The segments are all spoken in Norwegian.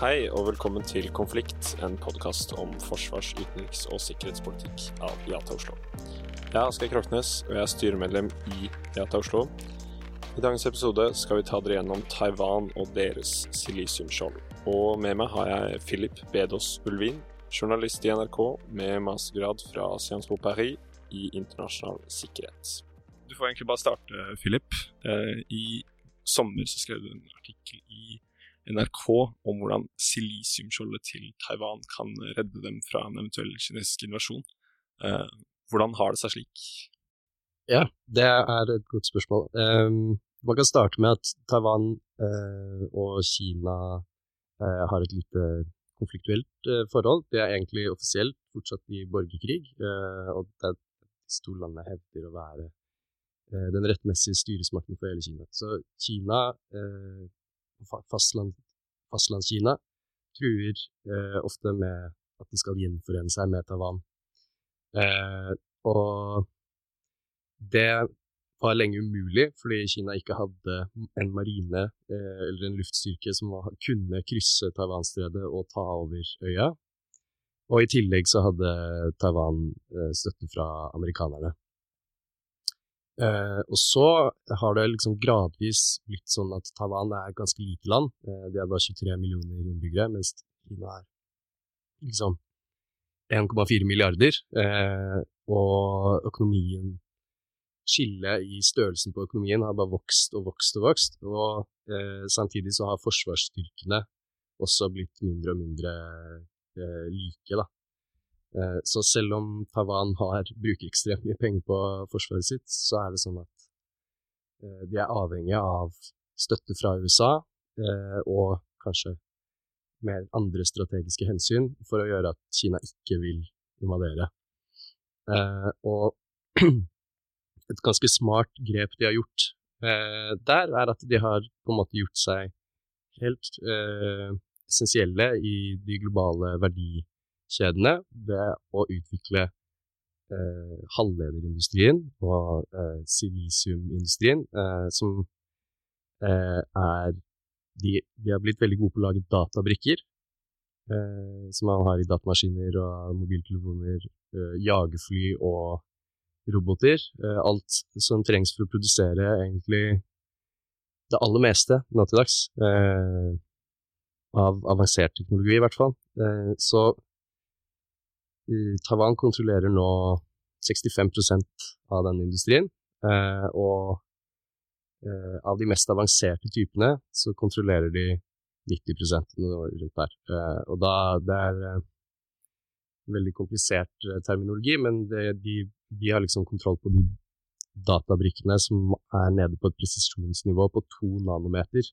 Hei og velkommen til Konflikt, en podkast om forsvars-, utenriks- og sikkerhetspolitikk av IATA Oslo. Jeg er Asgeir Kroknes, og jeg er styremedlem i IATA Oslo. I dagens episode skal vi ta dere gjennom Taiwan og deres silisiumskjold. Og med meg har jeg Philip Bedos Ulvin, journalist i NRK med mastergrad fra Sciences Po Paris i internasjonal sikkerhet. Du får egentlig bare starte, Philip. Eh, I sommer så skrev du en artikkel i NRK om hvordan silisiumskjoldet til Taiwan kan redde dem fra en eventuell kinesisk invasjon. Eh, hvordan har det seg slik? Ja, det er et godt spørsmål. Um, man kan starte med at Taiwan uh, og Kina uh, har et lite konfliktuelt uh, forhold. Det er egentlig offisielt fortsatt i borgerkrig, og det er disse to landene hevder å være den rettmessige styresmakten for hele Kina. Så Kina fastland, fastlandskina truer eh, ofte med at de skal gjenforene seg med Taiwan. Eh, og det var lenge umulig, fordi Kina ikke hadde en marine eh, eller en luftstyrke som var, kunne krysse Taiwan-stredet og ta over øya. Og i tillegg så hadde Taiwan eh, støtte fra amerikanerne. Eh, og så har det liksom gradvis blitt sånn at Taiwan er et ganske lite land. Eh, de er bare 23 millioner innbyggere, mens Kina er liksom 1,4 milliarder. Eh, og økonomien Skillet i størrelsen på økonomien har bare vokst og vokst og vokst. Og eh, samtidig så har forsvarsstyrkene også blitt mindre og mindre eh, like, da. Eh, så selv om Taiwan har, bruker ekstremt mye penger på forsvaret sitt, så er det sånn at eh, de er avhengige av støtte fra USA eh, og kanskje mer andre strategiske hensyn for å gjøre at Kina ikke vil invadere. Og et ganske smart grep de har gjort der, er at de har på en måte gjort seg helt essensielle i de globale verdiene kjedene ved å utvikle eh, halvlederindustrien og eh, silisiumindustrien, eh, som eh, er de, de, har blitt veldig gode på å lage databrikker, eh, som man har i datamaskiner og mobiltelefoner, eh, jagerfly og roboter. alt som trengs for å produsere egentlig det aller meste nå til dags. av avansert teknologi, i hvert fall. så Taiwan kontrollerer nå 65% av den industrien. Eh, og eh, av de mest avanserte typene så kontrollerer de 90% rundt der. Eh, og da det er veldig komplisert terminologi, men det, de, de, har liksom kontroll på de databrikkene som er nede på et presisjonsnivå på to nanometer.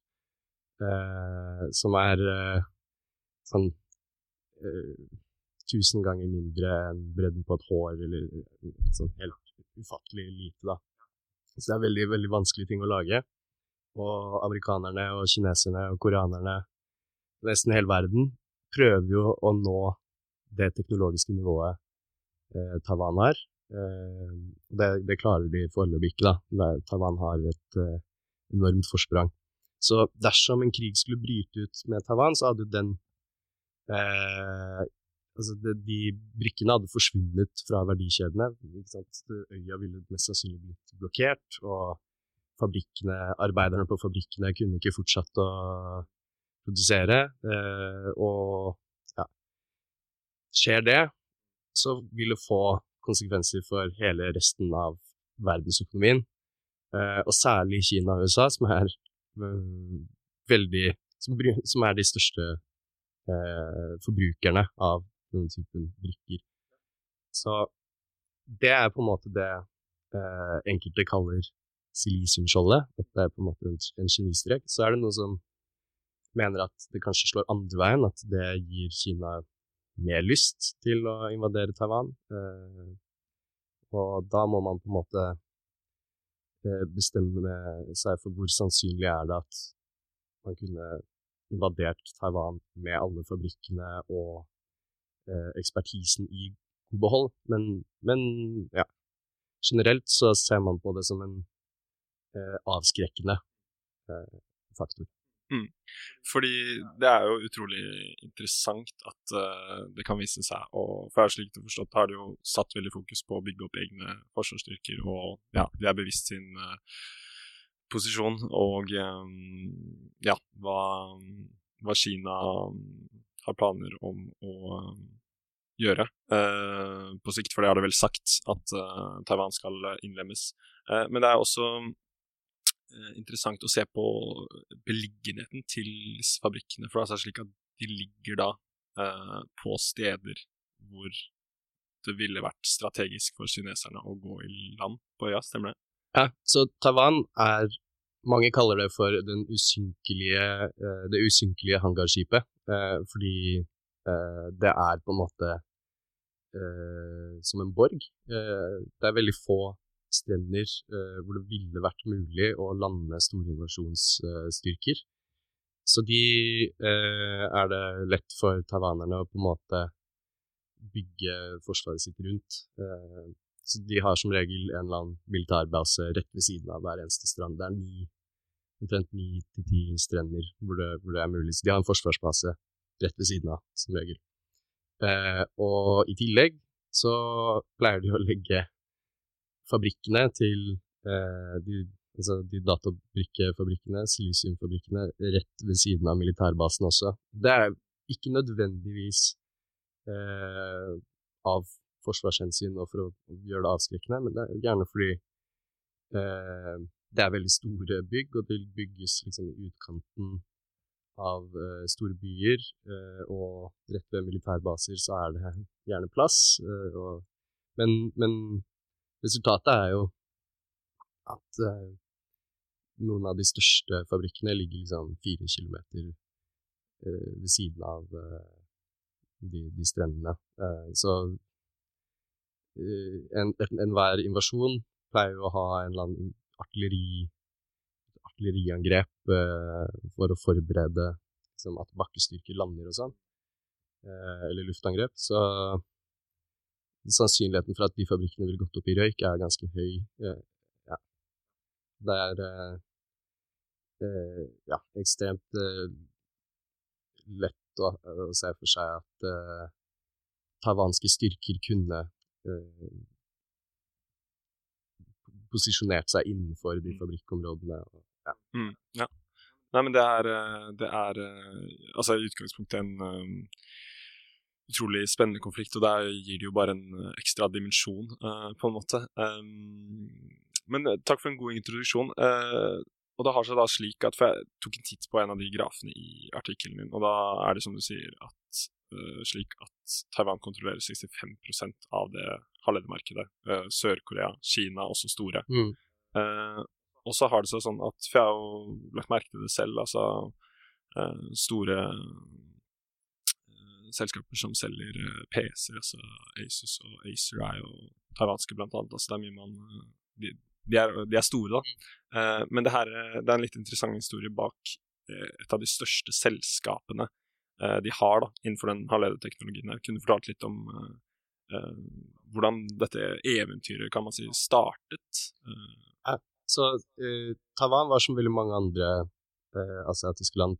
Som er sånn tusen ganger mindre enn bredden på et hår, eller sånn helt ufattelig lite, da. Så det er veldig, veldig vanskelige ting å lage. Og amerikanerne og kineserne og koreanerne, nesten hele verden, prøver jo å nå det teknologiske nivået eh, Taiwan har. Eh, det, det, klarer de foreløpig ikke, da. Taiwan har et eh, enormt forsprang. Så dersom en krig skulle bryte ut med Taiwan, så hadde den eh, Altså det, de brikkene hadde forsvunnet fra verdikjedene. Øya ville mest sannsynlig blitt blokkert, og arbeiderne på fabrikkene kunne ikke fortsatt å produsere. Eh, og ja, skjer det, så vil det få konsekvenser for hele resten av verdensøkonomien. Eh, og særlig Kina og USA, som er uh, veldig som, som, er de største eh, forbrukerne av denne typen brikker. Så det er på en måte det eh, enkelte kaller silisiumskjoldet. At det er på en måte en, en genistrek. Så er det noen som mener at det kanskje slår andre veien, at det gir Kina mer lyst til å invadere Taiwan. Eh, og da må man på en måte eh, bestemme seg for hvor sannsynlig er det at man kunne invadert Taiwan med alle fabrikkene og ekspertisen i god behold. Men, men, ja, generelt så ser man på det som en eh, avskrekkende eh, faktor. Mm. Fordi det er jo utrolig interessant at uh, det kan vise seg og For jeg har slik forstått har det jo satt veldig fokus på å bygge opp egne forsvarsstyrker, og ja, de er bevisst sin uh, posisjon og um, ja, hva, hva Kina har planer om å um, gjøre uh, på sikt, for det har det vel sagt, at uh, Taiwan skal innlemmes. Uh, men det er også interessant å se på beliggenheten til disse fabrikkene. For det er slik at de ligger da på steder hvor det ville vært strategisk for kineserne å gå i land på øya, stemmer det? Ja, så Taiwan er mange kaller det for usynkelige, eh, det usynkelige hangarskipet, eh, fordi eh, det er på en måte som en borg. Det er veldig få strender hvor det ville vært mulig å lande store invasjonsstyrker. Så de er det lett for taiwanerne å på en måte bygge forsvaret sitt rundt. Så de har som regel en eller annen militærbase rett ved siden av hver eneste strand. Det er ni omtrent ni til ti strender hvor det, hvor det, er mulig. Så de har en forsvarsbase rett ved siden av, som regel. Eh, og i tillegg så pleier de å legge fabrikkene til eh, de, altså de databrikkefabrikkene, silisiumfabrikkene, rett ved siden av militærbasen også. Det er ikke nødvendigvis eh, av forsvarshensyn og for å gjøre det avskrekkende, men det er gjerne fordi eh, det er veldig store bygg, og det bygges liksom i utkanten av uh, store byer. Uh, og rett ved militærbaser så er det gjerne plass. Uh, og, men, men, resultatet er jo at noen av de største fabrikkene ligger liksom fire kilometer ved siden av de, de strendene. så enhver en invasjon pleier jo å ha en eller annen artilleri, artilleriangrep eh, for å forberede liksom, at bakkestyrker lander og sånn, eh, eller luftangrep, så sannsynligheten for at de fabrikkene ville gått opp i røyk, er ganske høy. Eh, ja. Det er eh, eh, ja, ekstremt eh, lett å, å, se for seg at taiwanske styrker kunne posisjonert seg innenfor de mm. fabrikkområdene. Ja. Mm, ja. Nei, men det er, eh, det er eh, altså i utgangspunktet en um, utrolig spennende konflikt, og der gir det jo bare en ekstra dimensjon, uh, på en måte. Um, men takk for en god introduksjon. Uh, og det har seg da slik at, for Jeg tok en titt på en av de grafene i artikkelen din, og da er det som du sier at uh, slik at Taiwan kontrollerer 65% av det halvledermarkedet. Uh, Sør-Korea, Kina også store. Mm. Uh, og så har det seg sånn at For jeg har jo lagt merke til det selv, altså store selskaper som selger PC-er, altså Asus og Acer er jo taiwanske blant annet. Altså det er mye man de, de, er, de er, store, da. men det, her, det er en litt interessant historie bak et av de største selskapene Eh, de har da, innenfor den halvlederteknologien Jeg Kunne fortalt litt om uh, hvordan dette eventyret kan man si startet? Ja, så uh, Taiwan var som veldig mange andre asiatiske land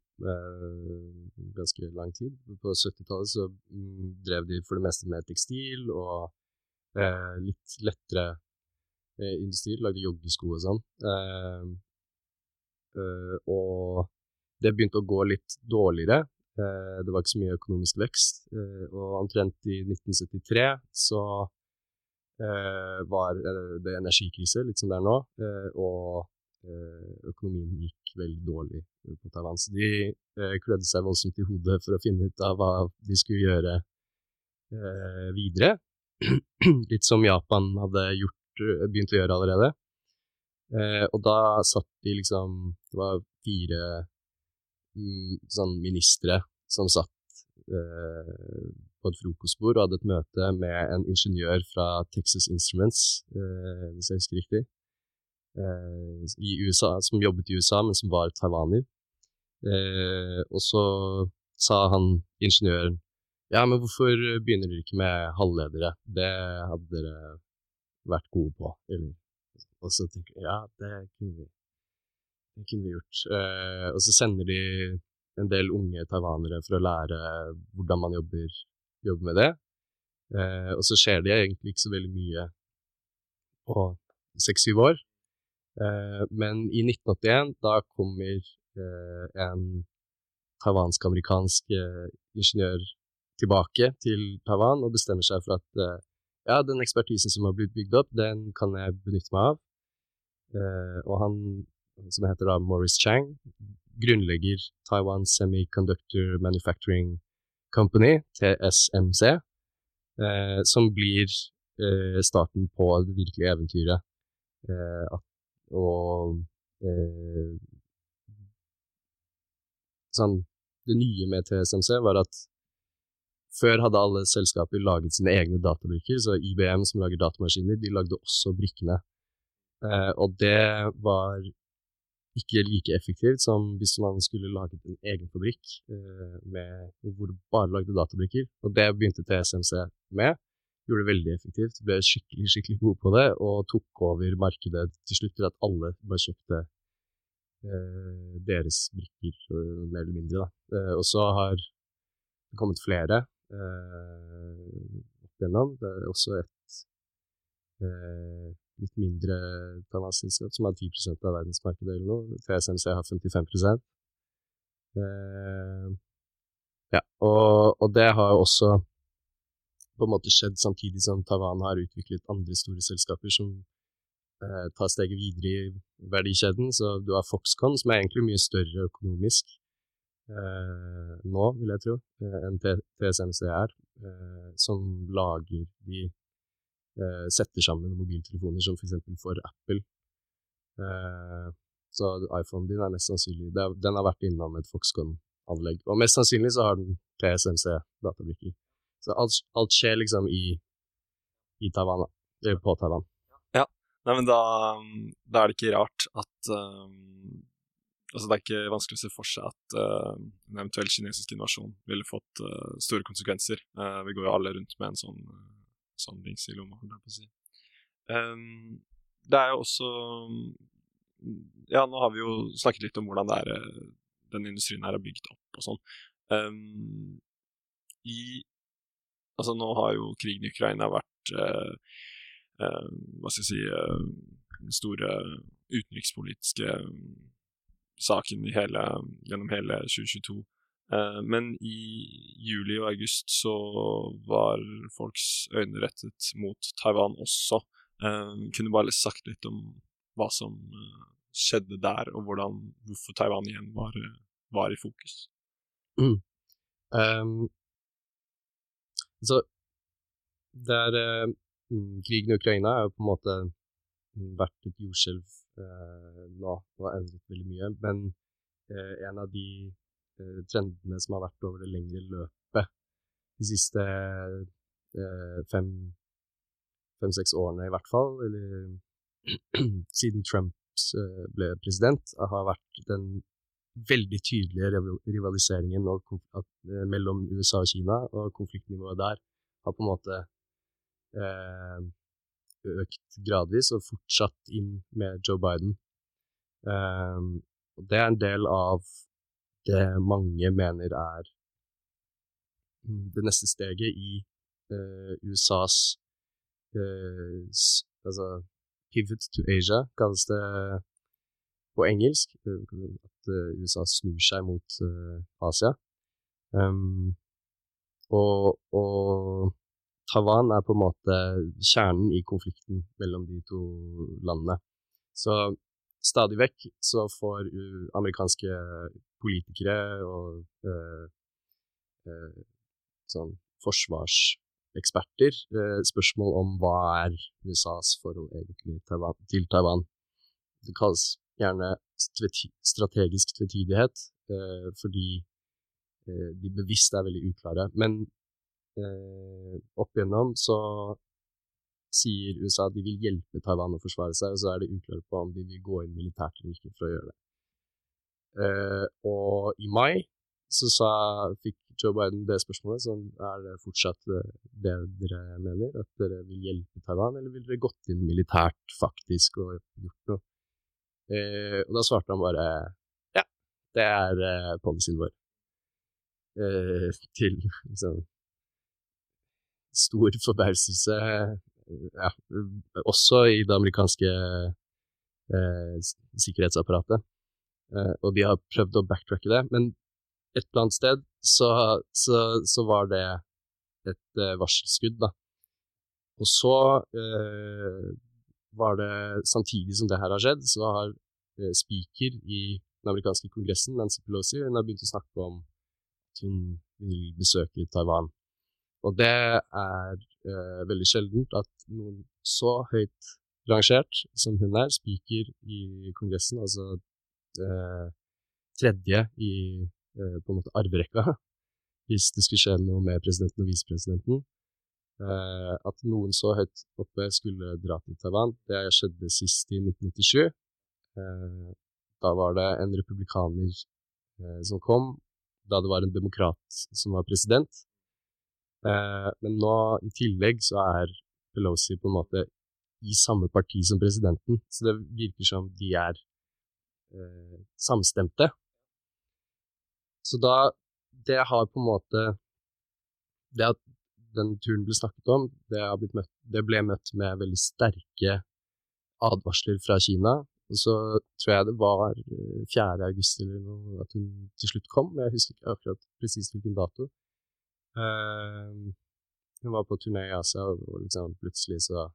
ganske lang tid. På 70-tallet så mm, drev de for det meste med tekstil og litt lettere industri, lagde joggesko og sånn. og det begynte å gå litt dårligere Eh, det var ikke så mye økonomisk vekst. Eh, og omtrent i 1973 så eh, var det energikrise, litt som det er nå, og økonomien gikk veldig dårlig på Taiwan. Så de klødde seg voldsomt i hodet for å finne ut av hva de skulle gjøre videre. Litt som Japan hadde gjort, begynt å gjøre allerede. og da satt de liksom Det var fire Mm, sånn ministre som satt eh, et frokostbord og hadde et møte med en ingeniør fra Texas Instruments, eh, hvis jeg husker riktig, eh, i USA, som jobbet i USA, men som var taiwaner. Eh, og så sa han ingeniøren ja, men hvorfor begynner dere ikke med halvledere? Det hadde dere vært gode på. Eller, og så tenker jeg ja, det kunne vi det kunne vi gjort. Eh, og så sender de en del unge taiwanere for å lære hvordan man jobber, jobber med det. Eh, og så skjer det egentlig ikke så veldig mye på seks-syv år. Eh, men i 1981, da kommer eh, en taiwansk-amerikansk eh, ingeniør tilbake til Taiwan og bestemmer seg for at eh, ja, den ekspertisen som har blitt bygd opp, den kan jeg benytte meg av. Eh, og han som heter da Morris Chang, grunnlegger Taiwan Semiconductor Manufacturing Company, TSMC, eh, som blir eh, starten på det virkelige eventyret. Eh, og eh, sånn, Det nye med TSMC var at før hadde alle selskaper laget sine egne databrikker, så IBM, som lager datamaskiner, de lagde også brikkene. Eh, og det var ikke like effektivt som hvis man skulle laget en egen fabrikk eh, med, hvor du bare lagde databrikker. Og det begynte TSMC med. Gjorde det veldig effektivt, ble skikkelig skikkelig gode på det, og tok over markedet til slutt til at alle bare kjøpte eh, deres brikker, eh, mer eller mindre. Da. Eh, og så har det kommet flere eh, gjennom. Det er også et eh, litt mindre taiwansk-selskap som har 10% av verdensmarkedet eller noe. TSMC har 55 eh, Ja, og, og, det har jo også på en måte skjedd samtidig som Taiwan har utviklet andre store selskaper som eh, tar steget videre i verdikjeden. Så du har Foxconn, som er egentlig mye større økonomisk eh, nå, vil jeg tro, eh, enn TSMC er, eh, som lager de eh, setter sammen mobiltelefoner som f.eks. For, for Apple. Eh, så iPhonen din er mest sannsynlig er, Den har vært innom et Foxconn-anlegg. Og mest sannsynlig så har den TSMC-databrikker. Så alt, alt, skjer liksom i, i Taiwan, eller på Taiwan. Ja, Nei, men da, da, er det ikke rart at um, Altså, det er ikke vanskelig å se for seg at uh, en eventuell kinesisk invasjon ville fått uh, store konsekvenser. Uh, vi går jo alle rundt med en sånn sånn dings i lomma, holdt jeg på å si. Um, det er jo også Ja, nå har vi jo snakket litt om hvordan er, eh, den industrien her er bygd opp og sånn. Um, I Altså, nå har jo krigen i Ukraina vært uh, uh, Hva skal jeg si uh, Den store utenrikspolitiske saken hele, gjennom hele 2022. Eh, men i juli og august så var folks øyne rettet mot Taiwan også. Eh, kunne bare sagt litt om hva som eh, skjedde der, og hvordan, hvorfor Taiwan igjen var, var i fokus. Mm. Um, så det er uh, Krigen i Ukraina har på en måte vært et jordskjelv uh, nå og endret veldig mye, men uh, en av de trendene som har vært over det lengre løpet de siste eh, fem-seks fem, årene, i hvert fall, eller siden Trump eh, ble president, har vært den veldig tydelige rivaliseringen mellom USA og Kina, og konfliktnivået der har på en måte eh, økt gradvis og fortsatt inn med Joe Biden. Eh, det er en del av det mange mener er mm, det neste steget i uh, USAs uh, altså pivot to Asia, kalles det på engelsk. At uh, USA snur seg mot Asia. Um, og, og, Taiwan er på en måte kjernen i konflikten mellom de to landene. Så stadig vekk så får amerikanske politikere og eh, eh, sånn forsvarseksperter eh, spørsmål om hva er USAs forhold egentlig til Taiwan. Det kalles gjerne strategisk tvetydighet, eh, fordi eh, de bevisst er veldig uklare. Men eh, opp igjennom så sier USA at de vil hjelpe Taiwan å forsvare seg, og så er det uklare på om de vil gå inn militært eller ikke for å gjøre det. Uh, og i mai så sa, fikk Joe Biden det spørsmålet, så er det fortsatt eh, det dere mener? At dere vil hjelpe Taiwan, eller vil dere gått inn militært faktisk og gjort noe? Eh, og da svarte han bare ja, det er eh, policyen vår. Eh, til liksom stor forbauselse, ja, også i det amerikanske eh, sikkerhetsapparatet. Eh, og de har prøvd å backtracke det, men et eller annet sted så, så, så var det et eh, varselskudd, da. Og så eh, var det, samtidig som det her har skjedd, så har eh, speaker i den amerikanske kongressen, Nancy Pelosi, hun har begynt å snakke om at hun vil besøke Taiwan. Og det er eh, veldig sjeldent at noen så høyt rangert som hun er, speaker i kongressen, altså tredje i eh, på en måte arverekka, hvis det skulle skje noe med presidenten og visepresidenten, eh, at noen så høyt oppe skulle dra til Taiwan. Det skjedde sist i 1997. Eh, da var det en republikaner eh, som kom, da det var en demokrat som var president. Eh, men nå, i tillegg, så er Pelosi på en måte i samme parti som presidenten, så det virker som de er eh, samstemte. Så da Det har på en måte Det at den turen ble snakket om, det, møtt, det ble møtt med veldig sterke advarsler fra Kina. Og så tror jeg det var 4. Eh, august eller noe at hun til slutt kom, jeg husker ikke akkurat presist hvilken dato. Uh, hun var på turné i Asia, og liksom plutselig så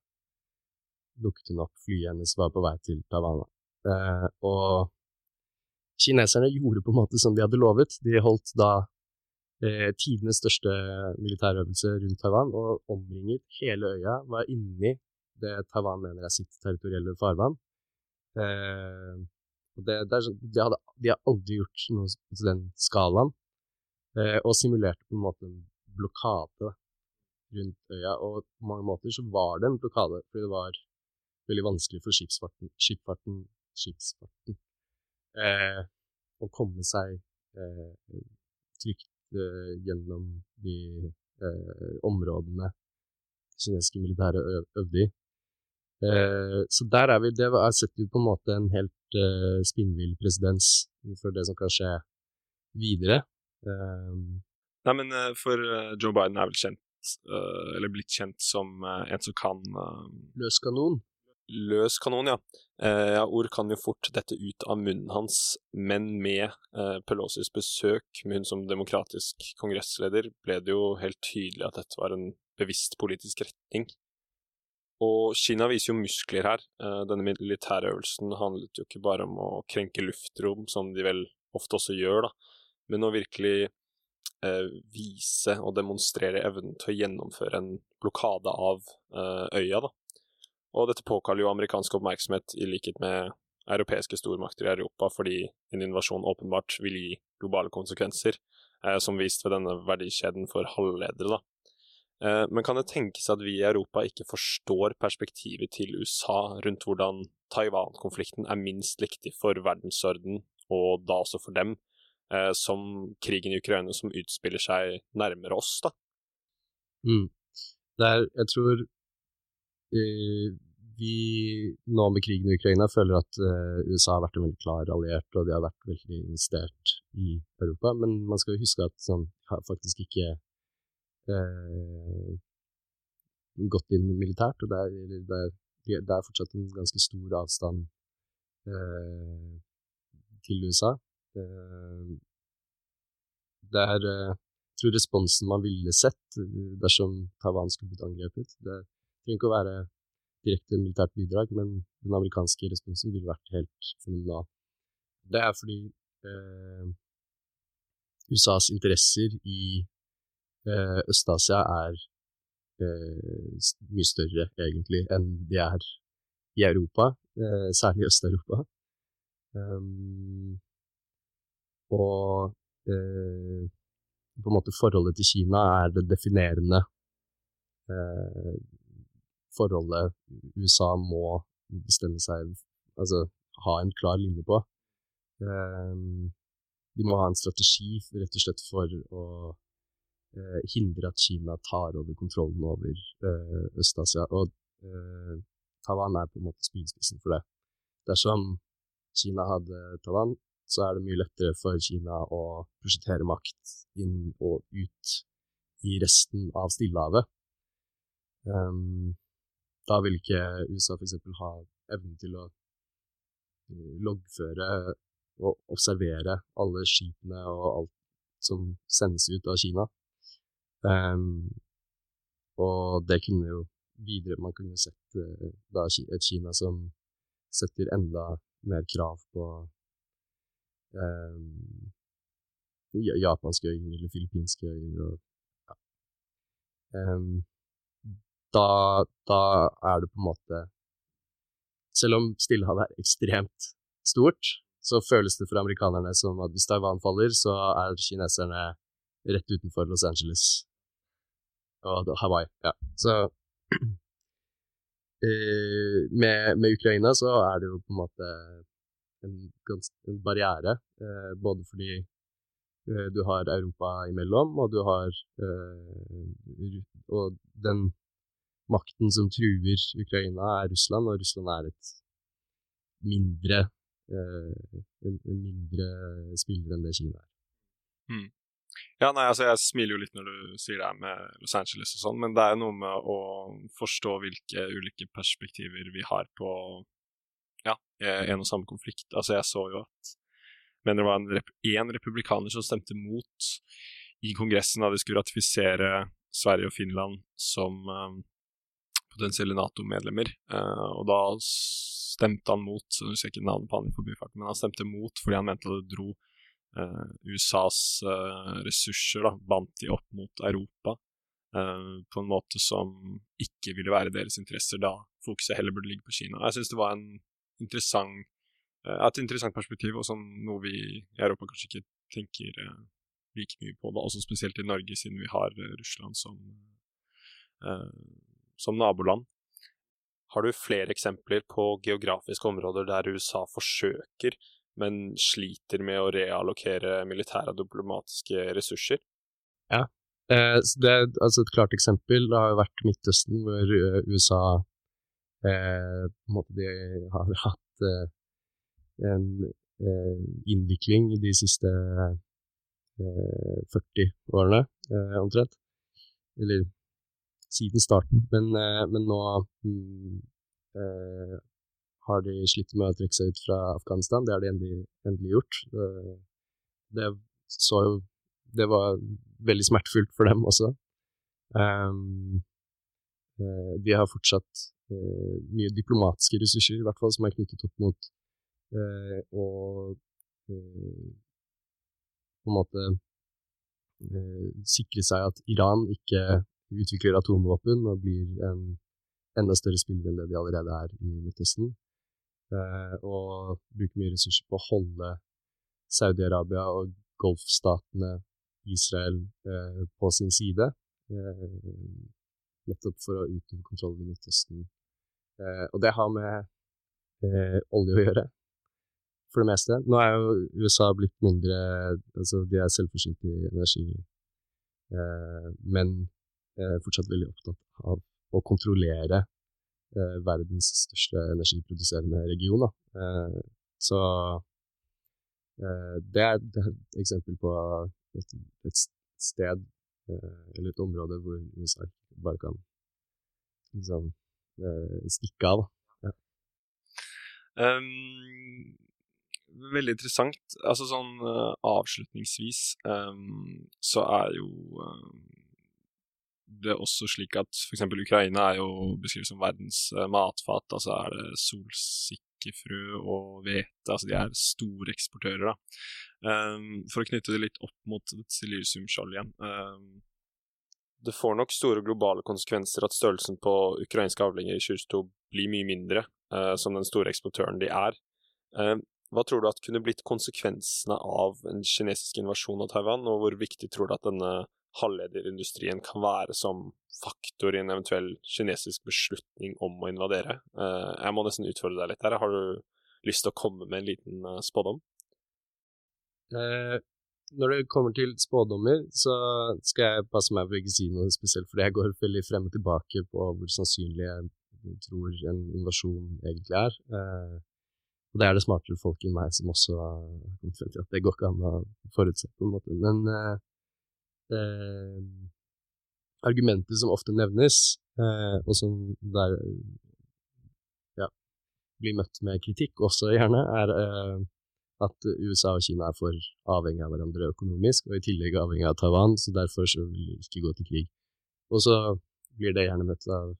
dukket hun opp. Flyet hennes var på vei til Taiwan. Uh, og kineserne gjorde på en måte som de hadde lovet. De holdt da eh, tidenes største militærøvelse rundt Taiwan og omringet hele øya. Var inni det Taiwan mener er sitt territorielle farvann. Eh, det, det er, de, hadde, de, har aldri gjort noe på den skalaen. Eh, og simulerte på en måte en blokade rundt øya. Og på mange måter så var det en blokade, fordi det var veldig vanskelig for skipsfarten, skipsfarten, skipsfarten eh, å komme seg eh, trygt eh, gjennom de eh, områdene kinesiske militære øvde i. Eh, så der er vi, det er setter jo på en måte en helt eh, spinnvill presedens for det som kan skje videre. Nei, men for Joe Biden er vel kjent, eller blitt kjent som en som kan Løs kanon? Løs kanon, ja. Eh, ja. Ord kan jo fort dette ut av munnen hans, men med eh, Pelosis besøk med hun som demokratisk kongressleder, ble det jo helt tydelig at dette var en bevisst politisk retning. Og Kina viser jo muskler her. Eh, denne militære øvelsen handlet jo ikke bare om å krenke luftrom, som de vel ofte også gjør, da, men å virkelig eh, vise og demonstrere evnen til å gjennomføre en blokade av eh, øya, da og dette påkaller jo amerikansk oppmerksomhet i likhet med europeiske stormakter i Europa, fordi en invasjon åpenbart vil gi globale konsekvenser, eh, som vist ved denne verdikjeden for halvledere. Da. Eh, men kan det tenkes at vi i Europa ikke forstår perspektivet til USA rundt hvordan Taiwan-konflikten er minst viktig for verdensorden, og da også for dem, eh, som krigen i Ukraina som utspiller seg nærmere oss, da? Mm. Der, jeg tror vi nå med krigen i Ukraina føler at uh, USA har vært en veldig klar alliert, og de har vært veldig investert i Europa. Men man skal jo huske at sånn har faktisk ikke uh, gått inn militært. Og det er, det, er, det er, fortsatt en ganske stor avstand uh, til USA. det er jeg tror responsen man ville sett dersom Taiwan skulle blitt angrepet. Det er trenger ikke å være direkte militært bidrag, men den amerikanske responsen ville vært helt fenomenal. Det er fordi eh, USAs interesser i eh, Øst-Asia er eh, mye større, egentlig, enn de er i Europa, eh, særlig Øst-Europa. Um, og eh, på en måte forholdet til Kina er det definerende eh, forholdet USA må bestemme seg Altså ha en klar linje på. Um, de må ha en strategi rett og slett for å uh, hindre at Kina tar over kontrollen over uh, Øst-Asia. Og uh, Taiwan er på en måte spydspissen for det. Dersom Kina hadde Taiwan, så er det mye lettere for Kina å prosjektere makt inn og ut i resten av Stillehavet. Um, da vil ikke USA f.eks. ha evnen til å uh, loggføre og observere alle skipene og alt som sendes ut av Kina. Um, og det kunne jo videre Man kunne sett uh, da et Kina som setter enda mer krav på um, japanske øyer eller filippinske øyer. Og, ja. um, da, da, er det på en måte Selv om Stillehavet er ekstremt stort, så føles det for amerikanerne som at hvis Taiwan faller, så er kineserne rett utenfor Los Angeles og Hawaii. Ja. Så eh, med, med, Ukraina så er det jo på en måte en, en barriere, eh, både fordi eh, du har Europa imellom, og du har øh, Og den makten som truer Ukraina, er Russland, og Russland er et mindre eh, en, mindre spiller enn det Kina er. Mm. Ja, nei, altså Jeg smiler jo litt når du sier det her med Los Angeles og sånn, men det er noe med å forstå hvilke ulike perspektiver vi har på ja, en og samme konflikt. Altså Jeg så jo at men det var en rep republikaner som stemte mot i Kongressen da de skulle ratifisere Sverige og Finland som um, potensielle Nato-medlemmer. Uh, og da stemte han mot, jeg husker ikke navnet på han i forbifarten, men han stemte mot fordi han mente at det dro uh, USAs uh, ressurser, da, bandt de opp mot Europa uh, på en måte som ikke ville være deres interesser, da fokuset heller burde ligge på Kina. Jeg syns det var interessant, et interessant perspektiv, og sånn, noe vi i Europa kanskje ikke tenker like mye på, da, også spesielt i Norge, siden vi har Russland som, som naboland. Har du flere eksempler på geografiske områder der USA forsøker, men sliter med å reallokere militære og diplomatiske ressurser? Ja, eh, det altså et klart eksempel det har jo vært Midtøsten, hvor eh, USA eh, de har hatt eh, en eh, innvikling de siste 40 eh, årene, omtrent. Eller siden starten, men, eh, men nå mm, eh, har de slitt med å trekke seg ut fra Afghanistan. Det har de endelig, endelig gjort. Eh, det så Det var veldig smertefullt for dem også. Um, de har fortsatt uh, mye diplomatiske ressurser, i hvert fall, som er knyttet opp mot uh, å uh, på en måte sikre seg at Iran ikke utvikler atomvåpen og blir en enda større spiller enn det de allerede er i Midtøsten. Eh, og bruker mye ressurser på å holde Saudi-Arabia og golfstatene Israel eh, på sin side. Eh, nettopp for å utøve kontrollen i Midtøsten. Og det har med olje å gjøre, for det meste. Nå er jo USA blitt mindre Altså, de er selvforsynt i energi, men fortsatt veldig opptatt av å kontrollere eh, verdens største energiproduserende region. Eh, så eh, det, er, et eksempel på et, et sted eh, eller et område hvor USA bare kan liksom eh, stikke av. Ja. Um, veldig interessant. Altså sånn avslutningsvis um, så er jo um, det også slik at f.eks. Ukraina er jo beskrevet som verdens uh, matfat. Altså er det solsikkefrø og hvete. Altså de er store eksportører, da. Um, for å knytte det litt opp mot silisiumskjold igjen. Um, det får nok store globale konsekvenser at størrelsen på ukrainske avlinger i 2022 blir mye mindre, uh, som den store eksportøren de er. Um, hva tror du at kunne blitt konsekvensene av en kinesisk invasjon av Taiwan, og hvor viktig tror du at denne halvlederindustrien kan være som faktor i en eventuell kinesisk beslutning om å invadere. Eh, jeg må nesten utfordre deg litt her. Har du lyst til å komme med en liten eh, spådom? Eh, når det kommer til spådommer, så skal jeg passe meg for ikke si noe spesielt, for jeg går veldig frem og tilbake på hvor sannsynlig jeg tror en invasjon egentlig er. Eh, Og det er det smartere folk enn meg som også har kommet frem til at det går ikke an å forutse, på en måte. Men eh, eh, argumentet som ofte nevnes, eh, og som der ja, blir møtt med kritikk også gjerne, er eh, at USA og Kina er for avhengig av hverandre økonomisk, og i tillegg avhengig av Taiwan, så derfor så vil de ikke gå til krig. Og så blir det gjerne møtt av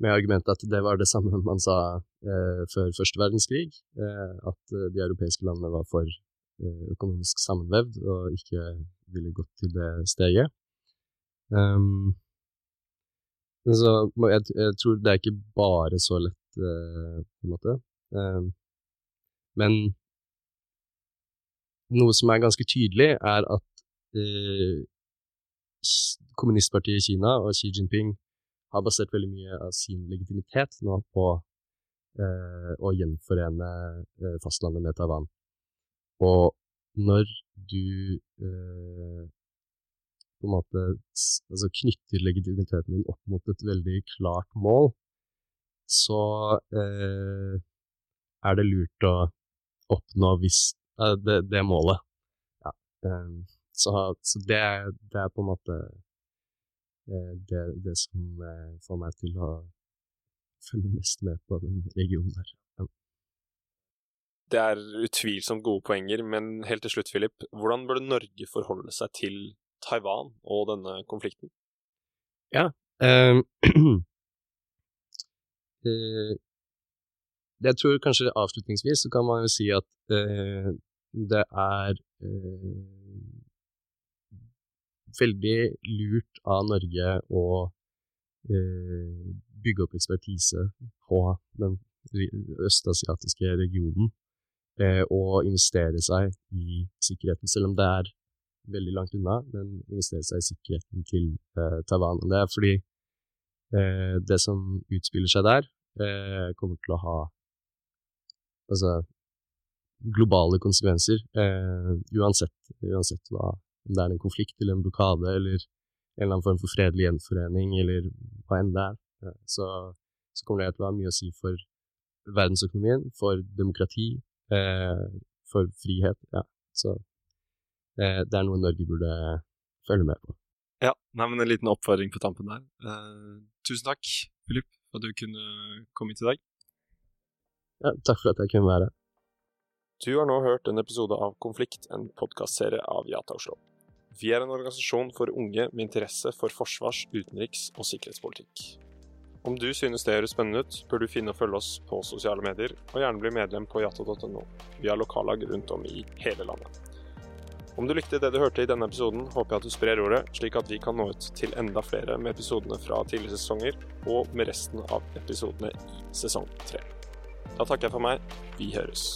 med argumentet at det var det samme man sa eh, før første verdenskrig, eh, at de europeiske landene var for økonomisk sammenvevd og ikke ville gått til det steget. Um, så jeg, jeg, tror det er ikke bare så lett, uh, på en måte. Um, men noe som er ganske tydelig, er at uh, kommunistpartiet i Kina og Xi Jinping har basert veldig mye av sin legitimitet nå på uh, å gjenforene eh, fastlandet med Taiwan. Og når du eh, på en måte altså knytter legitimiteten din opp mot et veldig klart mål, så eh, er det lurt å oppnå hvis, eh, det, det, målet. Ja. Eh, så, så det, det, er på en måte Eh, det, det som eh, får meg til å følge mest med på den regionen der. Det er utvilsomt gode poenger, men helt til slutt, Philip, hvordan burde Norge forholde seg til Taiwan og denne konflikten? Ja, um, uh, jeg tror kanskje avslutningsvis så kan man jo si at uh, det er uh, veldig lurt av Norge å bygge opp ekspertise på den østasiatiske regionen eh, å investere seg i sikkerheten, selv om det er veldig langt unna, men investere seg i sikkerheten til eh, Taiwan. Det er fordi eh, det som utspiller seg der, eh, kommer til å ha altså globale konsekvenser, eh, uansett, uansett hva om det er en konflikt eller en blokade eller en eller annen form for fredelig gjenforening eller hva enn det er, så, så kommer det til å ha mye å si for verdensøkonomien, for demokrati, eh, for frihet. Ja. Så eh, det er noe Norge burde følge med på. Ja, nei, men en liten oppfordring på tampen der. Eh, tusen takk, Filip, for at du kunne komme hit i dag. Ja, takk for at jeg kunne være her. Du har nå hørt en episode av Konflikt, en podkastserie av Jata Oslo. Vi er en organisasjon for unge med interesse for forsvars-, utenriks- og sikkerhetspolitikk. Om du synes det høres spennende ut, bør du finne og følge oss på sosiale medier, og gjerne bli medlem på jata.no. Vi har lokallag rundt om i hele landet. Om du likte det du hørte i denne episoden, håper jeg at du sprer ordet, slik at vi kan nå ut til enda flere med episodene fra tidligere sesonger, og med resten av episodene i sesong tre. Da takker jeg for meg. Vi høres.